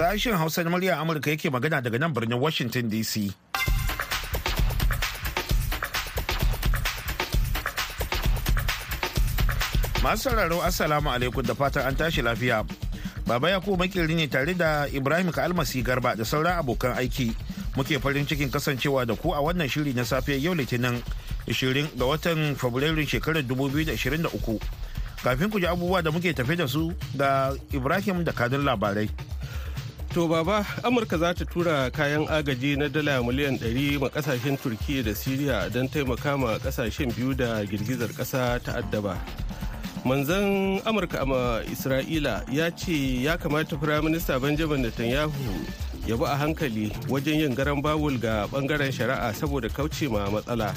Sashen Hausa na murya Amurka yake magana daga nan birnin Washington DC. Masu sauraro Assalamu alaikum da fatan an tashi lafiya. Baba Yakubu makirri ne tare da Ibrahim Kalmasi Garba da sauran abokan aiki. Muke farin cikin kasancewa da ku a wannan shiri na safe yau Litinin 20 ga watan Fabrairun shekarar 2023. Kafin ku ji abubuwa da muke tafe da su ga Ibrahim da kadin labarai. To baba Amurka za ta tura kayan agaji na dala miliyan 100 ma ƙasashen Turkiyya da Siriya don taimaka ma ƙasashen biyu da girgizar kasa ta addaba. manzan amurka a isra'ila ya ce ya kamata firaminista benjamin netanyahu ya bi a hankali wajen yin garan bawul ga ɓangaren shari'a saboda kauce ma matsala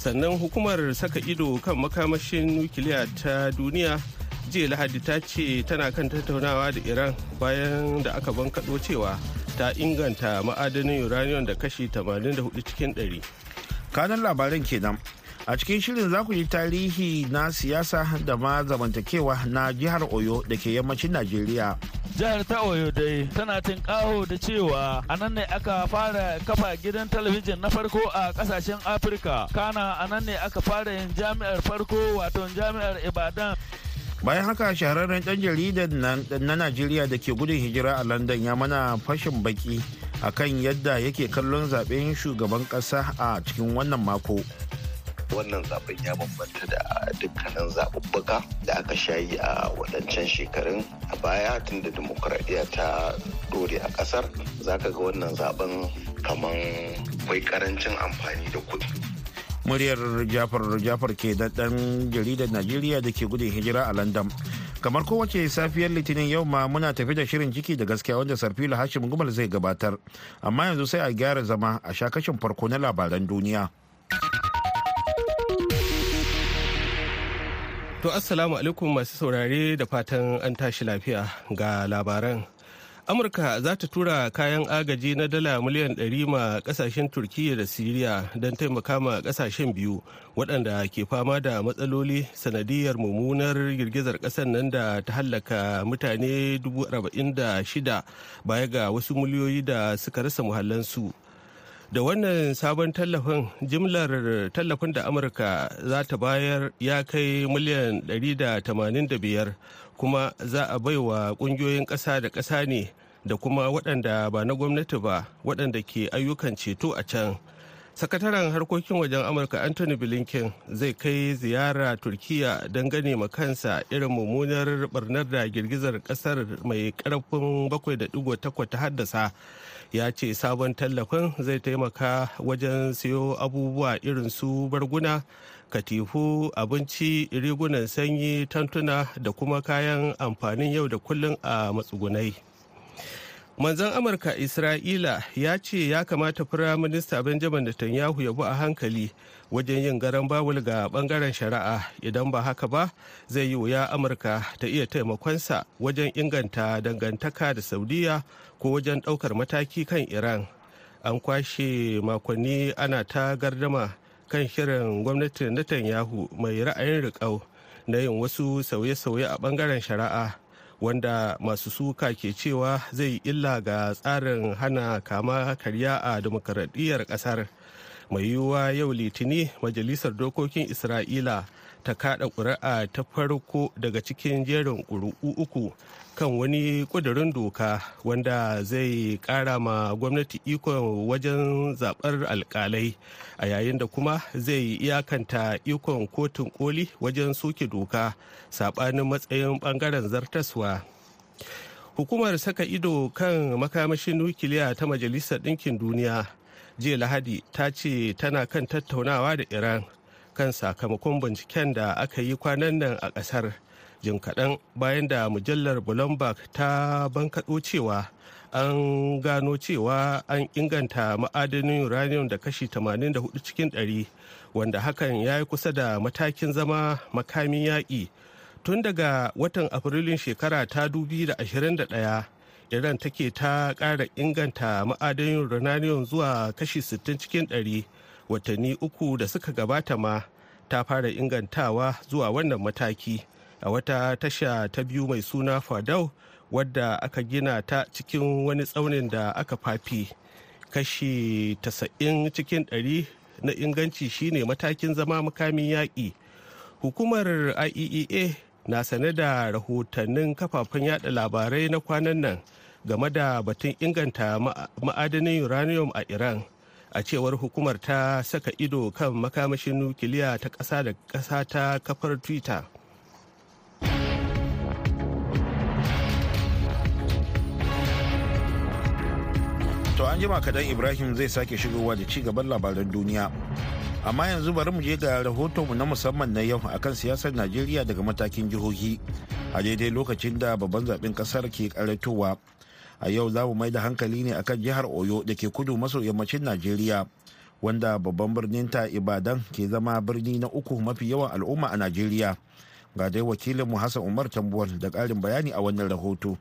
sannan hukumar saka ido kan makamashin nukiliya ta duniya jiya lahadi ta ce tana kan tattaunawa da iran bayan da aka bankaɗo cewa ta inganta ma'adanin uranium da kashi 84 cikin 100 kanan labaran kenan. A cikin shirin za ku yi tarihi na siyasa da ma zamantakewa na jihar oyo da ke yammacin najeriya. Jihar ta oyo dai tana tinkaho da cewa a nan ne aka fara kafa gidan talabijin na farko a ƙasashen afirka. Kana a nan ne aka fara yin jami'ar farko wato jami'ar ibadan bayan haka shahararren dan jaridar na najeriya da ke gudun hijira a london ya mana fashin baki akan yadda yake kallon zaɓen shugaban kasa a cikin wannan mako. Wannan zaɓen ya bambanta da dukkanin zaɓuɓɓuka da aka shayi a waɗancan shekarun. A baya tun da demokuraɗiyya ta ɗore a ƙasar zaka ga wannan zaɓen kaman kwai ƙarancin amfani da kuɗi. Muryar jafar jafar ke da ɗan jaridar najeriya da ke gudun hijira a london. Kamar kowace safiyar litinin yau ma muna tafi da shirin ciki da gaskiya wanda sarfila hashim gumal zai gabatar. Amma yanzu sai a gyara zama a sha kashin farko na labaran duniya. To assalamu alaikum masu saurare da fatan an tashi lafiya ga labaran. Amurka za ta tura kayan agaji na dala miliyan 100 ma ƙasashen Turkiyya da Siriya don taimaka ma ƙasashen biyu waɗanda ke fama da matsaloli sanadiyar mummunar girgizar ƙasar nan da ta hallaka mutane 46 baya ga wasu miliyoyi da suka rasa muhallansu. da wannan sabon tallafin jimlar tallafin da amurka za ta bayar ya kai miliyan 185 kuma za a baiwa ƙungiyoyin ƙasa da ƙasa ne da kuma waɗanda ba na gwamnati ba waɗanda ke ayyukan ceto a can. Sakataren harkokin wajen amurka anthony blinken zai kai ziyara turkiya don gane ma kansa irin mummunar barnar da girgizar ƙasar mai ƙarfin 7.8 ta haddasa. Ya ce sabon tallafin zai taimaka wajen siyo abubuwa irin su barguna katifu abinci rigunan sanyi tantuna da kuma kayan amfanin yau da kullum a matsugunai. Manzan amurka isra'ila ya ce ya kamata firaminista benjamin netanyahu ya bi a hankali wajen yin garan bawul ga ɓangaren shari'a. Idan ba haka ba zai yi wuya amurka ta iya taimakonsa wajen inganta dangantaka da saudiya ko wajen ɗaukar mataki kan iran. An kwashe makonni ana ta gardama kan shirin gwamnatin netanyahu mai ra'ayin riƙau na yin wasu sauye-sauye a ɓangaren shari'a wanda masu suka ke cewa zai illa ga tsarin hana kama karya a demokaradiyyar ƙasar mai yiwuwa yau litini majalisar dokokin isra'ila ta kada ƙuri'a ta farko daga cikin jerin ƙuri'u uku kan wani ƙudurin doka wanda zai ƙara ma gwamnati ikon wajen zaɓar alƙalai a yayin da kuma zai iyakanta ikon kotun koli wajen soke doka saɓanin matsayin ɓangaren zartaswa. Hukumar saka ido kan makamashin nukiliya ta majalisar ɗinkin duniya jiya lahadi ta ce tana kan tattaunawa da iran kan sakamakon binciken da aka yi kwanan nan a ƙasar jim kaɗan bayan da mujallar bloomberg ta bankaɗo cewa an gano cewa an inganta ma'adanin uranium da kashi 84 cikin 100 wanda hakan ya yi kusa da matakin zama makamin yaƙi. Tun daga watan afrilun shekara ta 2021 iran take ta ƙara inganta ma'adanin uranium zuwa kashi 60 cikin 100 watanni uku da suka gabata ma ta fara ingantawa zuwa wannan mataki. A wata tasha ta biyu mai suna fadau wadda aka gina ta cikin wani tsaunin da aka fafi. Kashi 90 cikin 100 na inganci shine matakin zama makamin yaƙi. Hukumar iaea na sane da rahotannin kafafen yada labarai na kwanan nan game da batun inganta ma'adanin uranium a iran. A cewar hukumar ta saka ido kan makamashin nukiliya ta ƙasa da ƙasa ta kafar twitter To an jima kadan Ibrahim zai sake shigowa da ci gaban labaran duniya. Amma yanzu bari mu je ga rahotonmu na musamman na yau akan siyasar Najeriya daga matakin jihohi a daidai lokacin da babban zaɓen ƙasar ke karatowa. A yau za mu mai da hankali ne akan jihar Oyo da ke kudu maso yammacin Najeriya wanda babban birnin ta Ibadan ke zama birni na uku mafi yawan al'umma a Najeriya. Ga dai wakilinmu Hassan Umar Tambuwal da ƙarin bayani a wannan rahoto.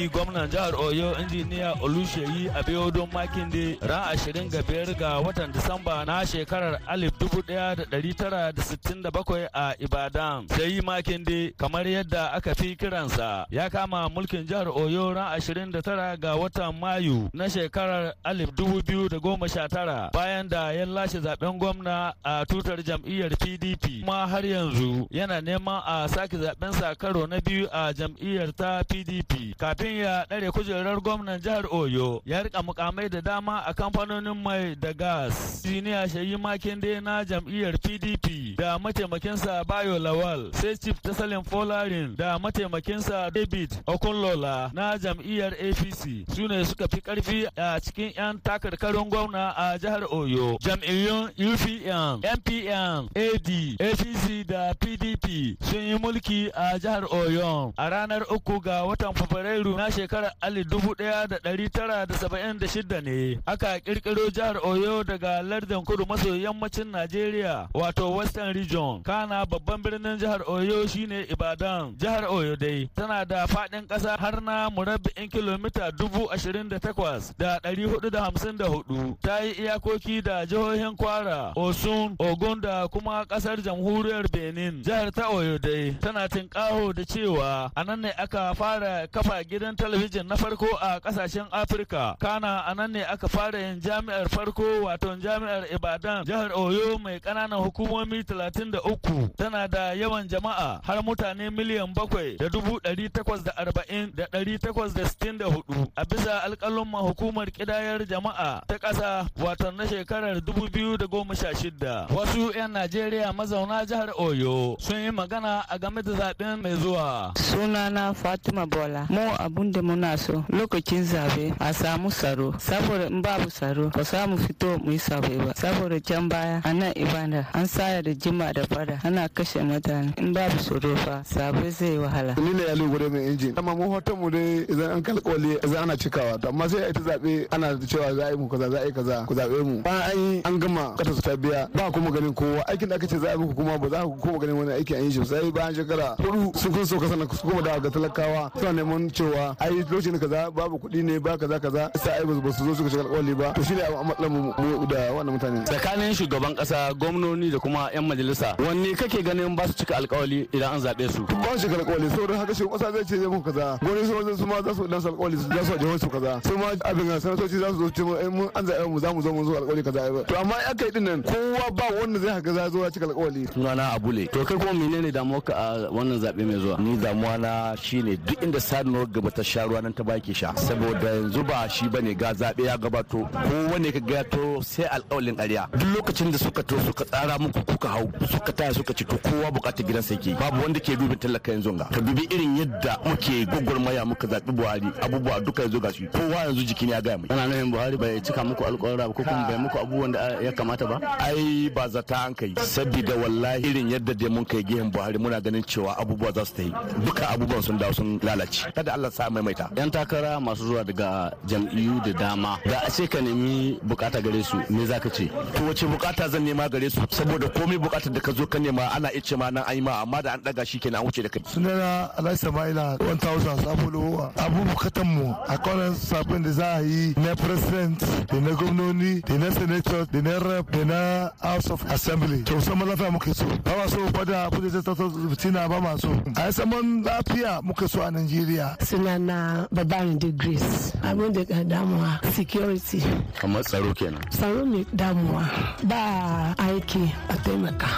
Haifi gwamnan jihar oyo injiniya oluseyi abiodun makinde ran 25 ga watan disamba na shekarar 1967 a ibadan. Sai makinde kamar yadda aka fi kiransa ya kama mulkin jihar oyo ran 29 ga watan mayu na shekarar 2019 bayan da ya lashe zaɓen gwamna a tutar jam'iyyar pdp kuma har yanzu yana neman a sake zaɓen sa karo na biyu a jam'iyyar ta pdp kafin ya ɗare kujerar gwamnan jihar Oyo ya riƙa mukamai da dama a kamfanonin mai da gas. Siniya Shayi Makinde na jam'iyyar PDP da mataimakinsa Bayo Lawal sai Chief Tasalin Folarin da mataimakinsa David Okunlola na jam'iyyar APC su ne suka fi ƙarfi a cikin 'yan takarkarin gwamna a jihar Oyo. Jam'iyyun UPN, NPN, AD, APC da PDP sun yi mulki a jihar Oyo a ranar uku ga watan Fabrairu na shekarar alif dubu ɗaya da ɗari tara da saba'in da shida ne aka ƙirƙiro jihar Oyo daga lardin kudu maso yammacin Najeriya wato Western Region. Kana babban birnin jihar Oyo shine Ibadan. Jihar Oyo dai tana da faɗin ƙasa har na murabba'in kilomita dubu ashirin da takwas da ɗari huɗu da hamsin da huɗu. Ta yi iyakoki da jihohin Kwara, Osun, Ogun da kuma ƙasar jamhuriyar Benin. Jihar ta Oyo dai tana tinƙaho da cewa a nan ne aka fara kafa gidan talabijin na farko a ƙasashen afirka. Kana a nan ne aka fara yin jami'ar farko wato jami'ar ibadan jihar oyo mai ƙananan hukumomi 33 tana da yawan jama'a har mutane miliyan bakwai da dubu ɗari takwas da arba'in da ɗari takwas da sittin da huɗu a bisa alƙalin hukumar ƙidayar jama'a ta ƙasa wato na shekarar dubu biyu da goma sha shida wasu 'yan najeriya mazauna jihar oyo sun yi magana a game da zaɓen mai zuwa. Sunana fatima bola. Mu abun da muna so. Lokacin zaɓe a samu tsaro. Saboda in babu tsaro ba samu fito mu yi zaɓe ba. Saboda can baya a nan ibada an saya da jima da fada ana kashe mutane. In babu tsaro fa zaɓe zai wahala. Ni ne yalu gure mai injin. Amma mu hoton mu dai idan an kalkole idan ana cikawa. To amma sai a ta zaɓe ana cewa za a yi mu kaza za a yi kaza ku zaɓe mu. Bayan an yi an gama kata su ta biya. Ba kuma ganin kowa. Aikin da aka ce za a yi muku kuma ba za ku kuma ganin wani aiki an yi shi sai bayan shekara huɗu sun kun so ka sanar su kuma daga talakawa. Suna neman cewa ai lokacin kaza babu kuɗi ne ba kaza kaza. Sai ai ba su zo suka shiga alƙawari ba. To shine a matsalar mu da wannan mutane tsakanin shugaban kasa gwamnoni da kuma yan majalisa wanne kake ganin ba su cika alƙawari idan an zaɓe su? Ba su shiga alƙawari saboda haka shugaban kasa zai ce zai muku kaza. Gwamnati su su ma za su dan su alƙawari za su jihar su kaza. Su ma abin ga sanatoci za su zo ce mun an zaɓe mu za mu zo mun zo alƙawari kaza to amma aka yi ɗin nan kowa ba wanda zai haka za zo ya cika alƙawari sunana abule. To kai kuma menene damuwa ka a wannan zaɓe mai zuwa? Ni damuwa na shine duk inda sanuwar gaba ta sha ruwa nan ta baki sha. Saboda yanzu ba shi ba ne ga zaɓe ya gabato. Ko wane ka gato sai alƙawalin ƙarya. Duk lokacin da suka to suka tsara muku kuka hau suka taya suka ci to kowa buƙatar gidansa yake. Babu wanda ke dubin talaka yanzu ga. Ka dubi irin yadda muke gwagwarmaya muka zaɓi buhari abubuwa duka yanzu ga shi kowa yanzu jiki ne ya gaya mai. Ana nufin buhari bai cika muku alƙawara ba ko kuma bai muku abubuwan da ya kamata ba? Ai ba zata an kai. Saboda wallahi irin yadda dai mun kai gehen buhari muna ganin cewa abubuwa za su ta yi duka abubuwan sun dawo sun lalace. Kada Allah sa a maimaita. Yan takara masu zuwa daga jam'iyyu da dama da a ce ka nemi buƙata gare su me zaka ce? To wace buƙata zan nema gare su? Saboda komai buƙatar da ka zo ka nema ana ice ma nan ayi ma amma da an daga shi kenan an wuce da kai. Sunana alhaji sama'ila 1000 sabulu abu bukatan mu a kwanan sabon da za a yi na president da na gwamnoni da na senator da na rep da na house of assembly. To sama lafiya muke so. Ba ma so ba da abu da zai tattau fitina ba ma so. A yi saman lafiya muke so a nigeria sunana babarin da grace. Abin da ka damuwa security. Kamar tsaro kenan. Tsaro mai damuwa. Ba aiki a taimaka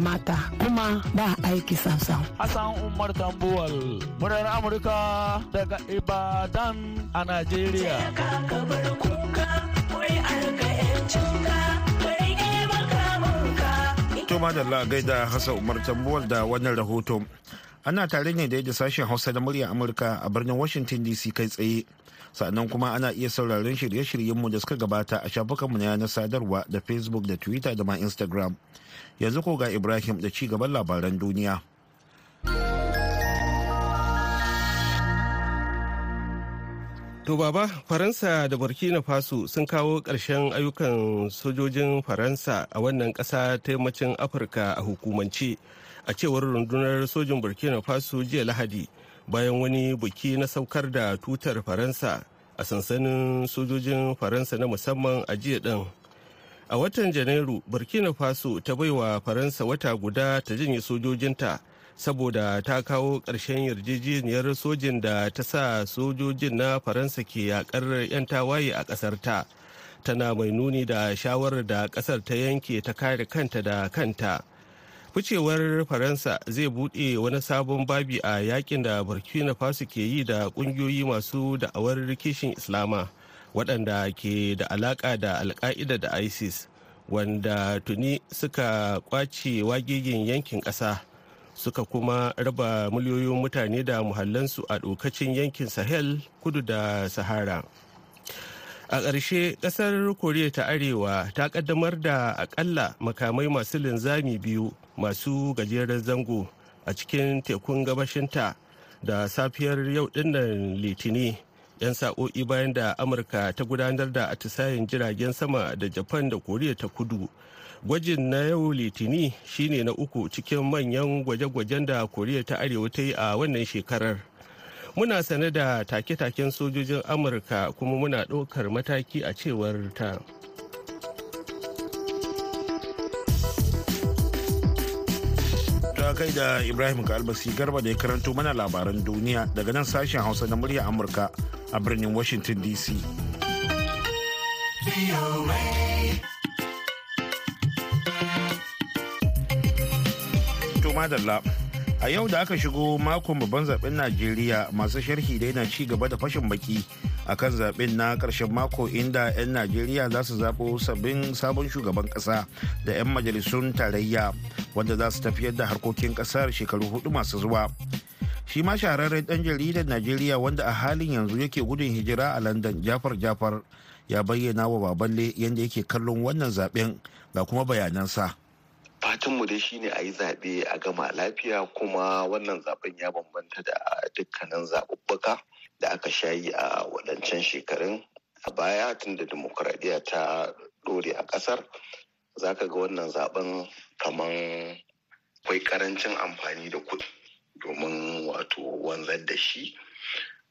mata kuma ba aiki samsam. Hassan Umar Tambuwal, murar Amurka daga Ibadan a Najeriya. To madalla gaida Hassan Umar Tambuwal da wannan rahoto. Ana tare ne da sashen Hausa da murya Amurka a birnin Washington DC kai tsaye. Sannan kuma ana iya sauraron shirye-shiryenmu da suka gabata a shafukanmu na yanar sadarwa da Facebook da Twitter da ma Instagram. Yanzu ko ga Ibrahim da ci gaban labaran duniya. To baba, Faransa da Burkina Faso sun kawo ƙarshen ayyukan sojojin Faransa a wannan ƙasa ta yammacin Afirka a hukumance a cewar rundunar sojin Burkina Faso jiya Lahadi bayan wani buki na saukar da tutar Faransa a sansanin sojojin Faransa na musamman a jiya ɗin. A watan Janairu, Burkina Faso ta baiwa Faransa wata guda ta janye sojojinta. saboda ta kawo ƙarshen yarjejeniyar sojin da ta sa sojojin na faransa ke yakar 'yan tawaye a ƙasar ta tana mai nuni da shawarar da ƙasar ta yanke ta kare kanta da kanta ficewar faransa zai buɗe wani sabon babi a yaƙin da burkina faso ke yi da ƙungiyoyi masu da'awar kishin islama waɗanda ke da alaƙa da alka'ida da isis wanda tuni suka ƙwace wagigin yankin ƙasa suka kuma raba miliyoyin mutane da muhallansu a dokacin yankin sahel kudu da sahara. A ƙarshe ƙasar koriya ta arewa ta ƙaddamar da akalla makamai masu linzami biyu masu gajeren zango a cikin tekun gabashinta da safiyar yau ɗin nan litini 'yan sa'o'i bayan da amurka ta gudanar da atisayen jiragen sama da japan da koriya ta kudu. Gwajin na yau litini shine na uku cikin manyan gwaje-gwajen da koriya ta arewa ta yi a wannan shekarar. Muna sane da take-taken sojojin amurka kuma muna ɗaukar mataki a cewar ta. Kai da ibrahim kalbasi garba da ya karanto mana labaran duniya daga nan sashen hausa na murya amurka a birnin washington dc madalla a yau da aka shigo makon babban zaɓen najeriya masu sharhi dai na ci gaba da fashin baki akan zaɓen na ƙarshen mako inda 'yan najeriya za su zaɓo sabbin sabon shugaban ƙasa da 'yan majalisun tarayya wanda za su tafiyar da harkokin ƙasar shekaru huɗu masu zuwa shi ma shahararren ɗan jaridar najeriya wanda a halin yanzu yake gudun hijira a london jafar jafar ya bayyana wa baballe yadda yake kallon wannan zaɓen ga kuma bayanansa. Fatanmu dai shine a yi zaɓe a gama lafiya kuma wannan zaɓen ya bambanta da dukkanin zaɓuɓɓuka da aka shayi a waɗancan shekarun. A baya tun da demokuraɗiyya ta ɗore a ƙasar za ka ga wannan zaɓen kaman akwai ƙarancin amfani da kuɗi domin wato wanzar da shi.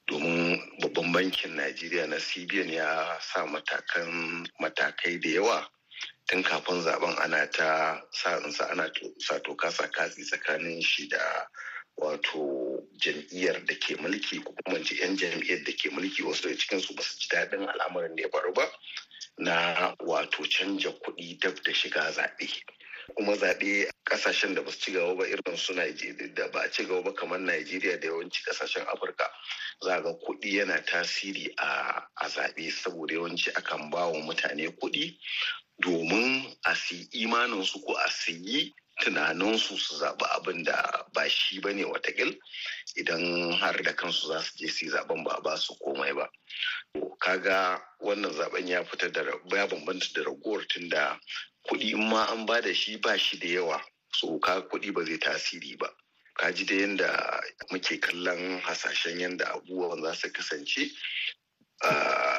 Domin babban bankin najeriya na cbn ya sa matakan matakai da yawa tun kafin zaɓen ana ta sa'insa ana sa toka sa katsi tsakanin shi da wato jam'iyyar da ke mulki ko kuma ce 'yan jam'iyyar da ke mulki. Wasu daga cikin su ba su ji daɗin al'amarin da ya faru ba na wato canja kuɗi dab da shiga zaɓe. Kuma zaɓe ƙasashen da ba su ci gaba ba irin su Najeriya da ba ci gaba ba kamar Najeriya da yawanci ƙasashen Afirka za ga kuɗi yana tasiri a zaɓe saboda yawanci akan ba wa mutane kuɗi domin a siyi imaninsu ko a siyi tunaninsu su zaɓi abin da ba shi ba ne watakil idan har da kansu za su je su yi zaɓen ba ba su komai ba. Kaga wannan zaɓen ya fita da ya bambanta da ragowar tun da kuɗi in ma an ba da shi ba shi da yawa. So ka kuɗi ba zai tasiri ba. Ka ji da yadda muke kallon hasashen yadda abubuwan za su kasance.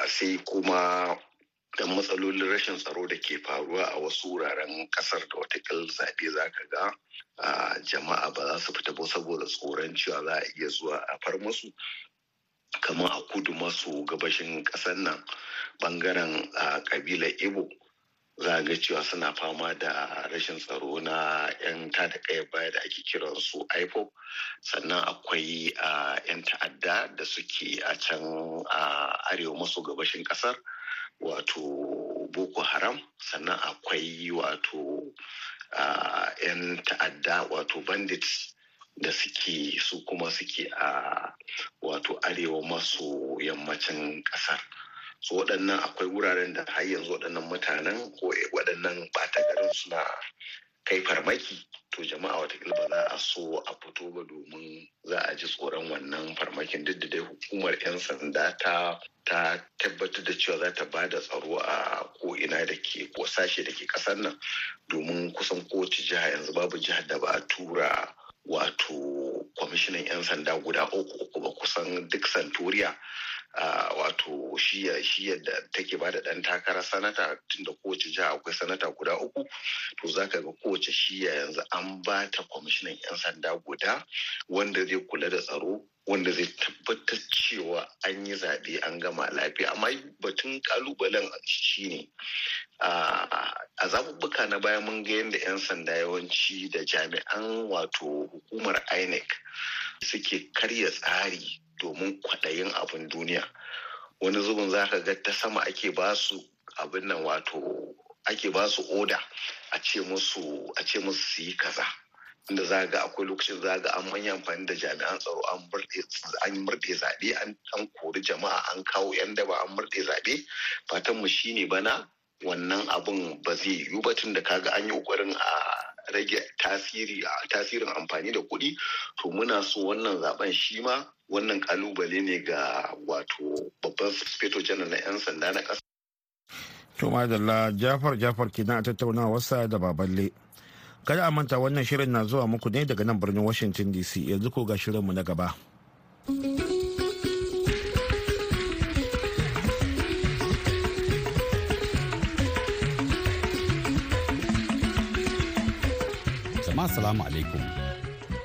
Sai kuma dan matsalolin rashin tsaro da ke faruwa a wasu wuraren ƙasar da watakil zaɓe za ka ga jama'a ba za su fita ba saboda tsoron cewa za a iya zuwa a far musu kamar a kudu maso gabashin ƙasar nan ɓangaren ƙabilar ibo za ga cewa suna fama da rashin tsaro na 'yan tada kaya baya da ake kiran su ipo sannan akwai 'yan ta'adda da suke a can arewa maso gabashin ƙasar wato boko haram sannan akwai wato 'yan ta'adda wato bandits da suke su kuma suke a wato arewa maso yammacin ƙasar so waɗannan akwai wuraren da har yanzu waɗannan mutanen ko waɗannan ɓata garin suna kai farmaki to jama'a wataƙila ba za a so a fito ba domin za a ji tsoron wannan farmakin. Duk da dai hukumar 'yan sanda ta ta tabbatar da cewa za ta ba da tsaro a ko'ina da ke ko sashe da ke ƙasar nan domin kusan kowace jiha yanzu babu jihar da ba a tura wato kwamishinan 'yan sanda guda uku ba. Kusan duk santoriya Uh, wato shiya shiya da take ba da ɗan takarar sanata tunda kowace jiha akwai sanata guda uku to zaka ga kowace shiya yanzu an ba ta kwamishinan 'yan sanda guda wanda zai kula da tsaro wanda zai tabbatar cewa an yi zaɓe an gama lafiya. Amma batun kalubalen shine a zaɓuɓɓuka na baya mun ga yadda 'yan sanda yawanci da jami'an wato hukumar inec suke karya tsari domin kwaɗayin abin duniya. Wani zubin za ka ga ta sama ake ba su abin nan wato ake ba su oda a ce musu a ce musu su yi kaza. Inda za ga akwai lokacin za ga an manya amfani da jami'an tsaro an murɗe zaɓe an kori jama'a an kawo 'yan daba an murɗe zaɓe. Fatan mu shine bana wannan abun ba zai yiwu ba tun da kaga an yi ƙoƙarin a rage tasiri tasirin amfani da kuɗi. To muna so wannan zaɓen shi ma wannan ƙalubale ne ga wato babban speto janar na 'yan sanda na ƙasa. to madalla jafar jafar kenan a tattaunawarsa da baballe kada a manta wannan shirin na zuwa muku ne daga nan birnin washington dc yanzu ko ga shirinmu na gaba. jama'a salamu alaikum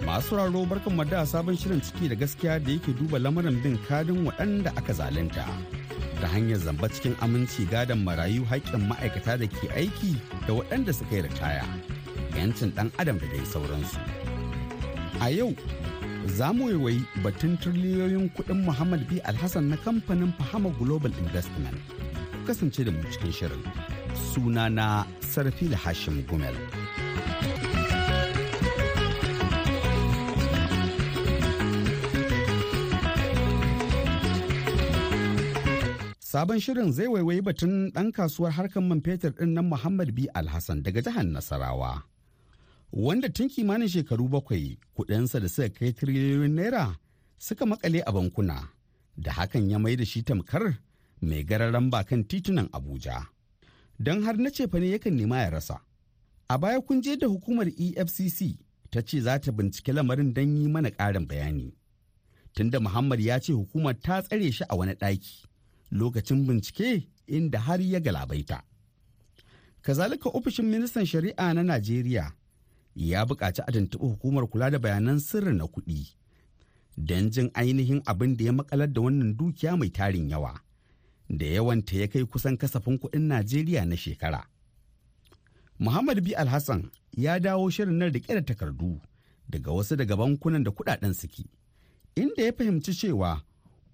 masu raro barkan da sabon shirin ciki da gaskiya da yake duba lamarin bin kadin waɗanda aka zalunta. Ta hanyar zamba cikin aminci gadon marayu haƙƙin ma'aikata da ke aiki da waɗanda suka yi ritaya. Yancin ɗan adam da dai sauransu. A yau za mu waiwayi batun tiriliyoyin kuɗin muhammad b. Alhassan na kamfanin fahama global investment. Kasance da mu cikin shirin. Sunana sarfila hashim gumel. Sabon shirin zai waiwayi batun ɗan kasuwar harkar man fetur ɗin nan Muhammad B. Alhassan daga jihar Nasarawa. Wanda tun kimanin shekaru bakwai kuɗinsa da suka kai tiriliyoyin naira suka makale a bankuna, da hakan ya mai da shi tamkar mai gararan bakan titunan Abuja. Don har na cefa ne yakan nema ya rasa. A baya kun je da hukumar EFCC ta ce za ta bincike lamarin don yi mana ƙarin bayani. Tunda Muhammad ya ce hukumar ta tsare shi a wani ɗaki. Lokacin bincike inda har ya galabaita. Kazalika ofishin ministan shari'a na Najeriya ya buƙaci a tuntuɓi hukumar kula da bayanan sirri na kuɗi don jin ainihin abin da ya makalar da wannan dukiya mai tarin yawa da yawanta ya kai kusan kasafin kuɗin Najeriya na shekara. Muhammad B. Alhassan ya dawo shirin nan riƙe da takardu daga wasu daga bankunan da kuɗaɗen suke, inda ya fahimci cewa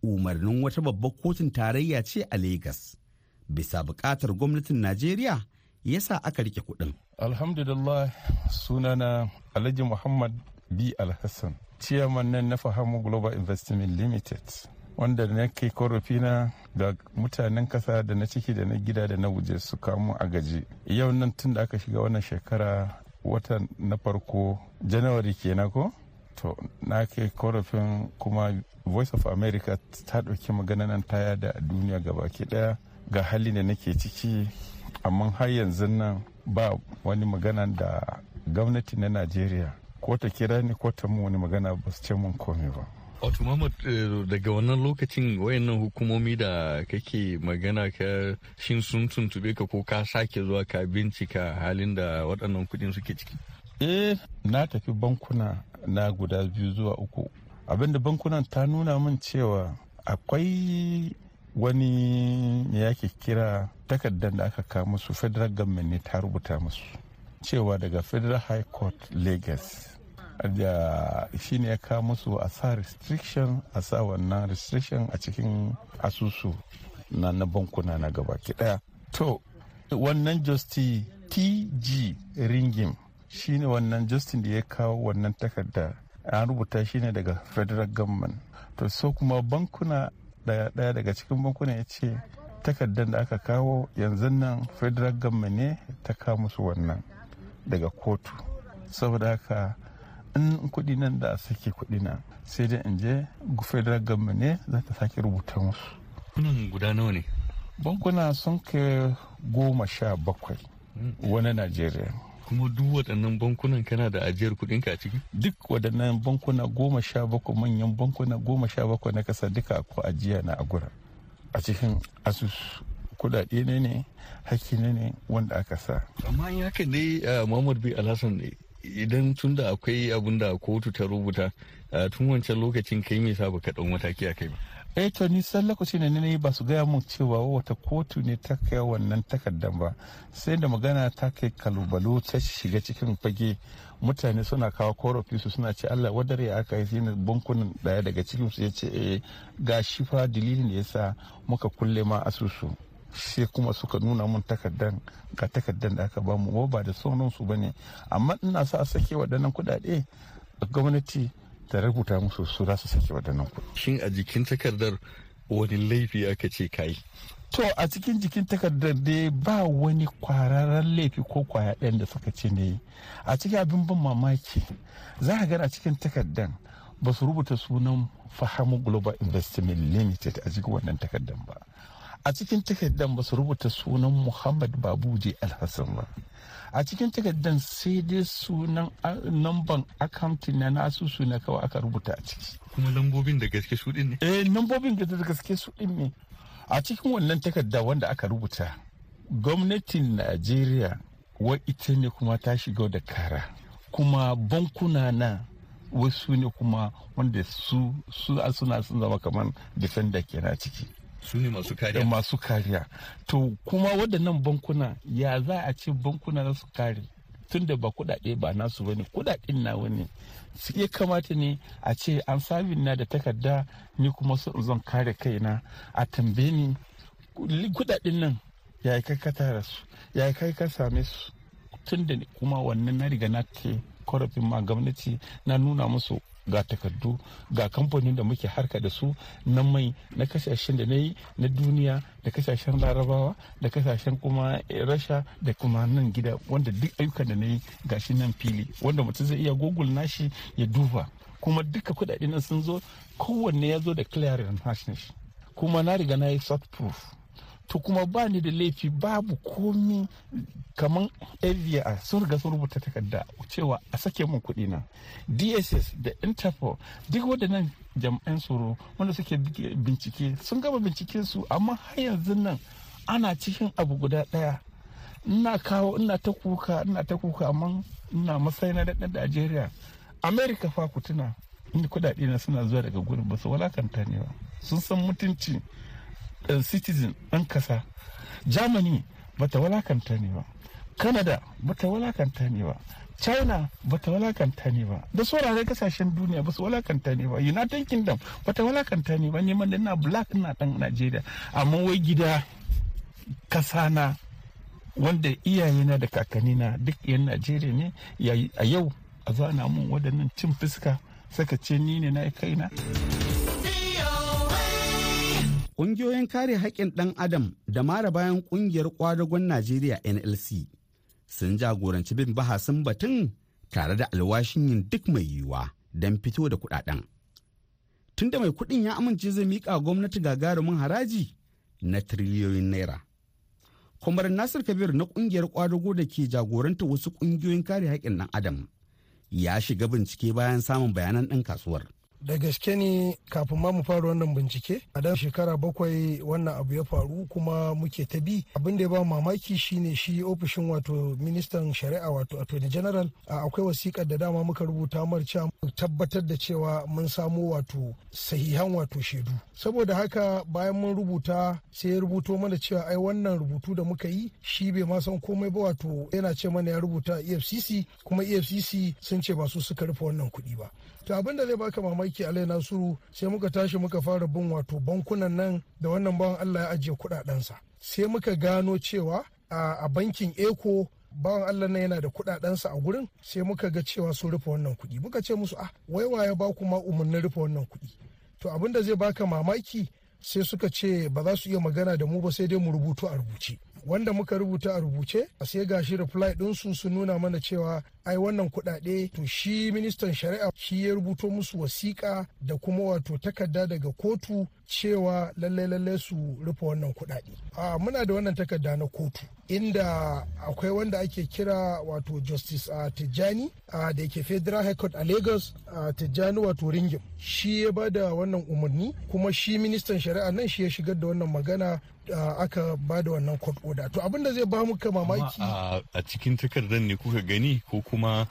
umarnin wata babbar kotun tarayya ce a Legas. Bisa buƙatar gwamnatin Najeriya ya sa aka riƙe kuɗin. Alhamdulillah sunana Alhaji Muhammad B. Alhassan, ciyaman nan na Fahamu Global Investment Limited. Wanda na kai korafina ga mutanen kasa da na ciki da na gida da na waje su kamu a gaji. Yau nan tun da aka shiga wannan shekara wata na farko Janawari kenan ko? To, na kai korafin kuma voice of america ta ɗauki magana nan ta yada a duniya gabaki ɗaya ga hali da nake ciki amma har yanzu nan ba wani magana da gwamnati na najeriya ko ta kira ni ko ta mu wani magana ba su ce mun komai ba Wato Muhammad daga wannan lokacin wayannan hukumomi da kake magana ka shin sun tuntube ka ko ka sake zuwa ka bincika halin da waɗannan kuɗin suke ciki? Eh na tafi bankuna na guda biyu zuwa uku. Abinda bankunan ta nuna min cewa akwai wani yake kira takardar da aka kawo musu federal government ne ta rubuta musu cewa daga federal high court lagos da shi ne ya kawo musu a sa restriction a sa wannan restriction a cikin asusu na na bankuna na gaba ɗaya to wannan justi tg ringim shi ne wannan justin da ya kawo wannan takarda. An rubuta shi ne daga federal government. To so kuma bankuna ɗaya ɗaya daga cikin bankuna ya ce takardar da aka kawo yanzu nan federal government ne ta kawo musu wannan daga kotu. Saboda haka in kuɗi nan da sake kuɗi na sai dai in je federal government ne za ta sake rubuta musu. Kunan guda nawa ne? Bankuna sun kai goma sha bakwai wani najeriya. Kuma duk waɗannan bankunan kana da ajiyar kuɗinka a ciki? Duk waɗannan bankuna goma sha bakwai manyan bankuna goma sha bakwai na kasa duka ko ajiya na agura a cikin asusu kudade ne ne hakki ne ne wanda aka sa. Amma in haka ne muhammad bai alhassan ne idan tun da akwai abun da kotu ta rubuta tun wancan lokacin kai me sa baka ɗau mataki a kai ba? Eh to ni san lokaci ne ne ba su gaya mun cewa wata kotu ne ta kai wannan takardan ba. Sai da magana ta kai kalubalo ta shiga cikin fage mutane suna kawo korafi su suna ce Allah wadare aka yi shine bankunan ɗaya daga cikin su ya ce eh ga shi fa dalilin da yasa muka kulle ma asusu. Sai kuma suka nuna mun takardan ga takardan da aka ba mu ba da sauran su ba ne amma ina sa a sake waɗannan kuɗaɗe gwamnati ta rubuta musu su za su sake waɗannan kuɗi. Shin a jikin takardar wani laifi aka ce kai? To a cikin jikin takardar dai ba wani kwararren laifi ko ƙwaya ɗayan da suka ce ne a cikin abin ban mamaki za a gana cikin takardar ba su rubuta sunan fahamu global investment limited a cikin wannan takardar ba a cikin takardar ba su rubuta sunan muhammad babuje alhassan ba. A cikin takardar sai dai sunan namban akamtin na nasu suna kawai aka rubuta a ciki. Kuma lambobin da gaske su ne? Eh lambobin da gaske su ne. A cikin wannan takarda wanda aka rubuta gwamnatin najeriya wa ita ne kuma ta shiga da kara. Kuma bankuna na wasu ne kuma wanda su suna sun zama kamar defender kenan ciki. Su ne masu kariya. Masu kariya. To kuma waɗannan bankuna ya za a ce bankuna za su kare? Tun da ba kuɗaɗe ba nasu ba ne kuɗaɗen na wani su iya kamata ne a ce an sabin na da takarda ni kuma su zan kare kaina. A tambaye ni kuɗaɗen nan ya yi ka tara su? Ya kai ka same su? Tun da kuma wannan na riga na ke korafin ma gwamnati na nuna musu ga takardu ga kamfanin da muke harka da su na mai na ƙasashen da na yi na duniya da ƙasashen larabawa da ƙasashen kuma rasha da kuma nan gida wanda duk ayyukan da na yi gashi nan fili wanda mutum zai iya google nashi ya duba. Kuma duka kuɗaɗe nan sun zo kowanne ya zo da clearance hash kuma na riga na yi soft proof. To kuma ba ni da laifi babu komi kamar avia sun riga sun rubuta takarda cewa a sake mun kuɗi na dss da interpol duk waɗannan jami'an tsaro wanda suke bincike sun gama binciken su amma har yanzu nan ana cikin abu guda ɗaya. Ina kawo ina ta kuka ina ta kuka amma ina matsayi na ɗan najeriya. America fa ku tuna inda kuɗaɗe na suna zuwa daga gurin ba su walakanta ne ba. Sun san mutunci citizen ɗan kasa germany bata walakanta ne ba. Canada bata walakanta ne ba. China bata walakanta ne ba. Da sauraren ƙasashen duniya ba su walakanta ne ba. United kingdom bata walakanta ne ba. Neman da na black na dan najeriya amma wai gida kasana wanda iyayena da kakannina duk yan najeriya ne a yau a zo ana mun waɗannan cin fuska saka ce ni ne na kaina. Ƙungiyoyin kare haƙƙin ɗan Adam da mara bayan ƙungiyar ƙwadagon Najeriya NLC sun jagoranci bin bahasin batun tare da alwashin yin duk mai yiwuwa don fito da kuɗaɗen. Tunda mai kuɗin ya amince zai miƙa gwamnati gagarumin haraji na tiriliyoyin naira. Kwamar Nasir Kabir na ƙungiyar ƙwadago da ke jagoranta wasu ƙungiyoyin kare haƙƙin ɗan Adam ya shiga bincike bayan samun bayanan ɗan kasuwar. Da gaske ne kafin ma mu fara wannan bincike a dan shekara bakwai wannan abu ya faru kuma muke ta bi. Abin da ya ba mamaki shine shi ofishin wato ministan shari'a wato attorney general akwai wasikar da dama muka rubuta mar cewa tabbatar da cewa mun samo wato sahihan wato shaidu. Saboda haka bayan mun rubuta sai ya rubuto mana cewa ai wannan rubutu da muka yi shi bai ma san komai ba wato yana ce mana ya rubuta efcc kuma efcc sun ce ba su suka rufe wannan kuɗi ba. To abin da zai baka mamaki alai nasiru sai muka tashi muka fara bin wato bankunan nan da wannan bawan allah ya ajiye kuɗaɗensa. Sai muka gano cewa a bankin eco bawan Allah nan yana da kuɗaɗensa a gurin sai muka ga cewa sun rufe wannan kuɗi. Muka ce musu ah wai waye ba kuma umarnin rufe wannan kuɗi? To abin da zai baka mamaki sai suka ce ba za su iya magana da mu ba sai dai mu rubutu a rubuce. Wanda muka rubuta a rubuce a sai gashi reply ɗinsu sun nuna mana cewa ai wannan kuɗaɗe. To shi ministan shari'a shi ya rubuto musu wasiƙa da kuma wato takarda daga kotu cewa lallai lallai su rufe wannan kuɗaɗe. A muna da wannan takarda na kotu inda akwai wanda ake kira wato justice uh, tijjani da yake federal high court a lagos uh, tijjani wato ringim. Shi ya ba da wannan umarni kuma shi ministan shari'a nan shi ya shigar da wannan magana aka ba da wannan court order. To abin da zai ba muka mamaki a cikin takardar ne kuka gani ko kuma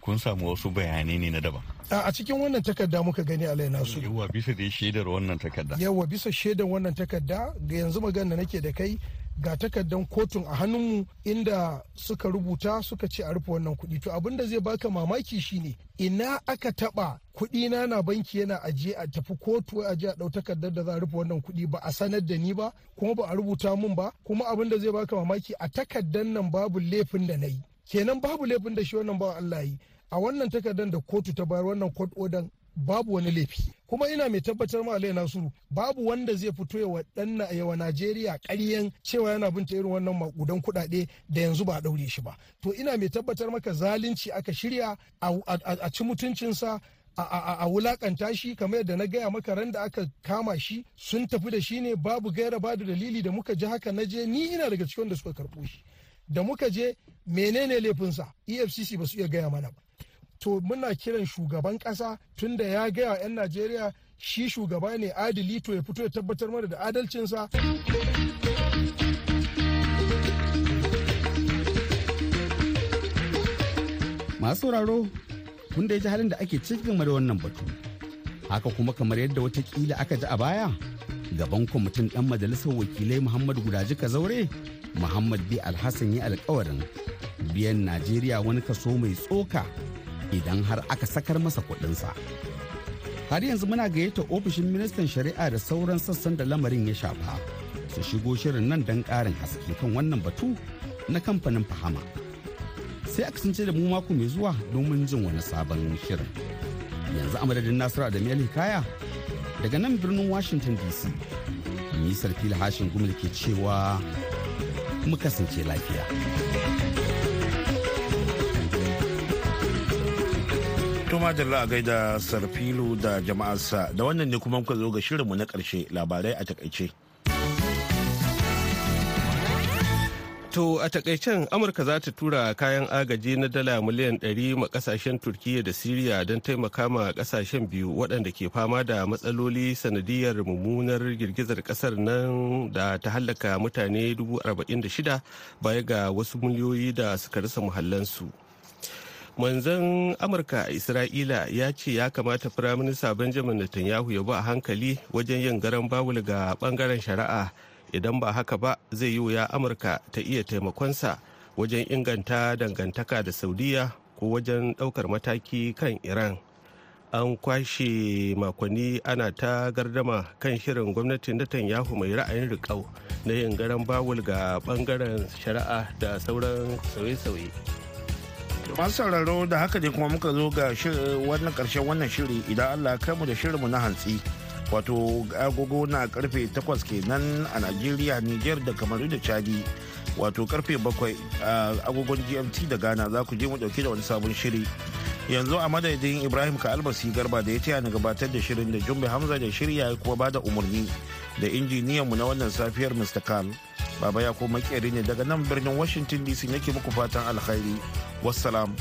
kun samu wasu bayanai ne na daban. A cikin wannan takarda muka gani alai nasu yawa bisa da shaidar wannan takarda. Yawa bisa shaidar wannan takarda ga yanzu magana nake da kai ga takardan kotun a hannunmu inda suka rubuta suka ce a rufe wannan kuɗi. To abin da zai baka mamaki shine ina aka taba kuɗi na na banki yana ajiye a tafi kotu a je a ɗau takardar da za a rufe wannan kuɗi ba a sanar da ni ba kuma ba a rubuta mun ba kuma abin da zai baka mamaki a takardar nan babu laifin da na yi. Kenan babu laifin da shi wannan bawan Allah yi a wannan takardar da kotu ta bayar wannan court order babu wani laifi. Kuma ina mai tabbatar ma Alayhi Nasiru babu wanda zai fito yawa dan yawa Najeriya ƙaryan cewa yana binta irin wannan makudan kuɗaɗe da yanzu ba a ɗaure shi ba. To ina mai tabbatar maka zalunci aka shirya a ci mutuncinsa a wulaƙanta shi kamar yadda na gaya maka ran da aka kama shi sun tafi da shi ne babu gaira babu dalili da muka ji haka na je ni ina daga cikin da suka karɓo shi. Da muka je menene laifinsa? Efcc ba su iya gaya mana ba. To muna kiran shugaban kasa tunda ya gaya 'yan najeriya shi shugaba ne adili to ya fito ya tabbatar mana da adalcinsa. Masu sauraro kun da ji halin da ake cikin da wannan batu. Haka kuma kamar yadda wataƙila aka ji a baya gaban kwamitin dan majalisar wakilai muhammadu gudaji zaure muhammad bi alhassan ya alkawarin biyan najeriya wani kaso mai tsoka idan har aka sakar masa kuɗinsa. har yanzu muna gayyata ofishin ministan shari'a da sauran sassan da lamarin ya shafa su shigo shirin nan don ƙarin haske kan wannan batu na kamfanin fahama. Sai a kasance da mu mako mai zuwa domin jin wani sabon shirin. Yanzu a madadin nasiru adamu hikaya daga nan birnin washington dc nisar fili hashin gumul ke cewa mu kasance lafiya Tuma da a gaida Sarfilu da jama'arsa da wannan ne kuma muka zo ga shirinmu na ƙarshe labarai a taƙaice. To a takaicen Amurka za ta tura kayan agaji na dala miliyan 100 ma ƙasashen Turkiyya da Siriya don taimaka ma ƙasashen biyu waɗanda ke fama da matsaloli sanadiyar mummunar girgizar ƙasar nan da ta hallaka mutane 46 baya ga wasu miliyoyi da suka rasa muhallansu. manzan amurka a isra'ila ya ce ya kamata firaminista benjamin netanyahu ya bi a hankali wajen yin garan bawul ga ɓangaren shari'a idan ba haka ba zai yi wuya amurka ta iya taimakonsa wajen inganta dangantaka da saudiya ko wajen ɗaukar mataki kan iran. An kwashe makonni ana ta gardama kan shirin gwamnatin netanyahu mai ra'ayin riƙau na yin garan bawul ga ɓangaren shari'a da sauran sauye-sauye. Masu sauraro da haka ne kuma muka zo ga wannan ƙarshen wannan shiri. Idan allah kai mu da shirinmu na hantsi wato agogo na ƙarfe 8 kenan a najeriya niger da kamaru da chadi. Wato ƙarfe 7 a agogon gmt da ghana za ku je mu ɗauke da wani sabon shiri. Yanzu a madadin ibrahim ka albasi garba da ya taya na gabatar da shirin da jumbe hamza da shirya kuma ba da umarni da injiniyanmu na wannan safiyar mr karl baba ya ko makeri ne daga nan birnin washington dc nake muku fatan alkhairi. Wassalam.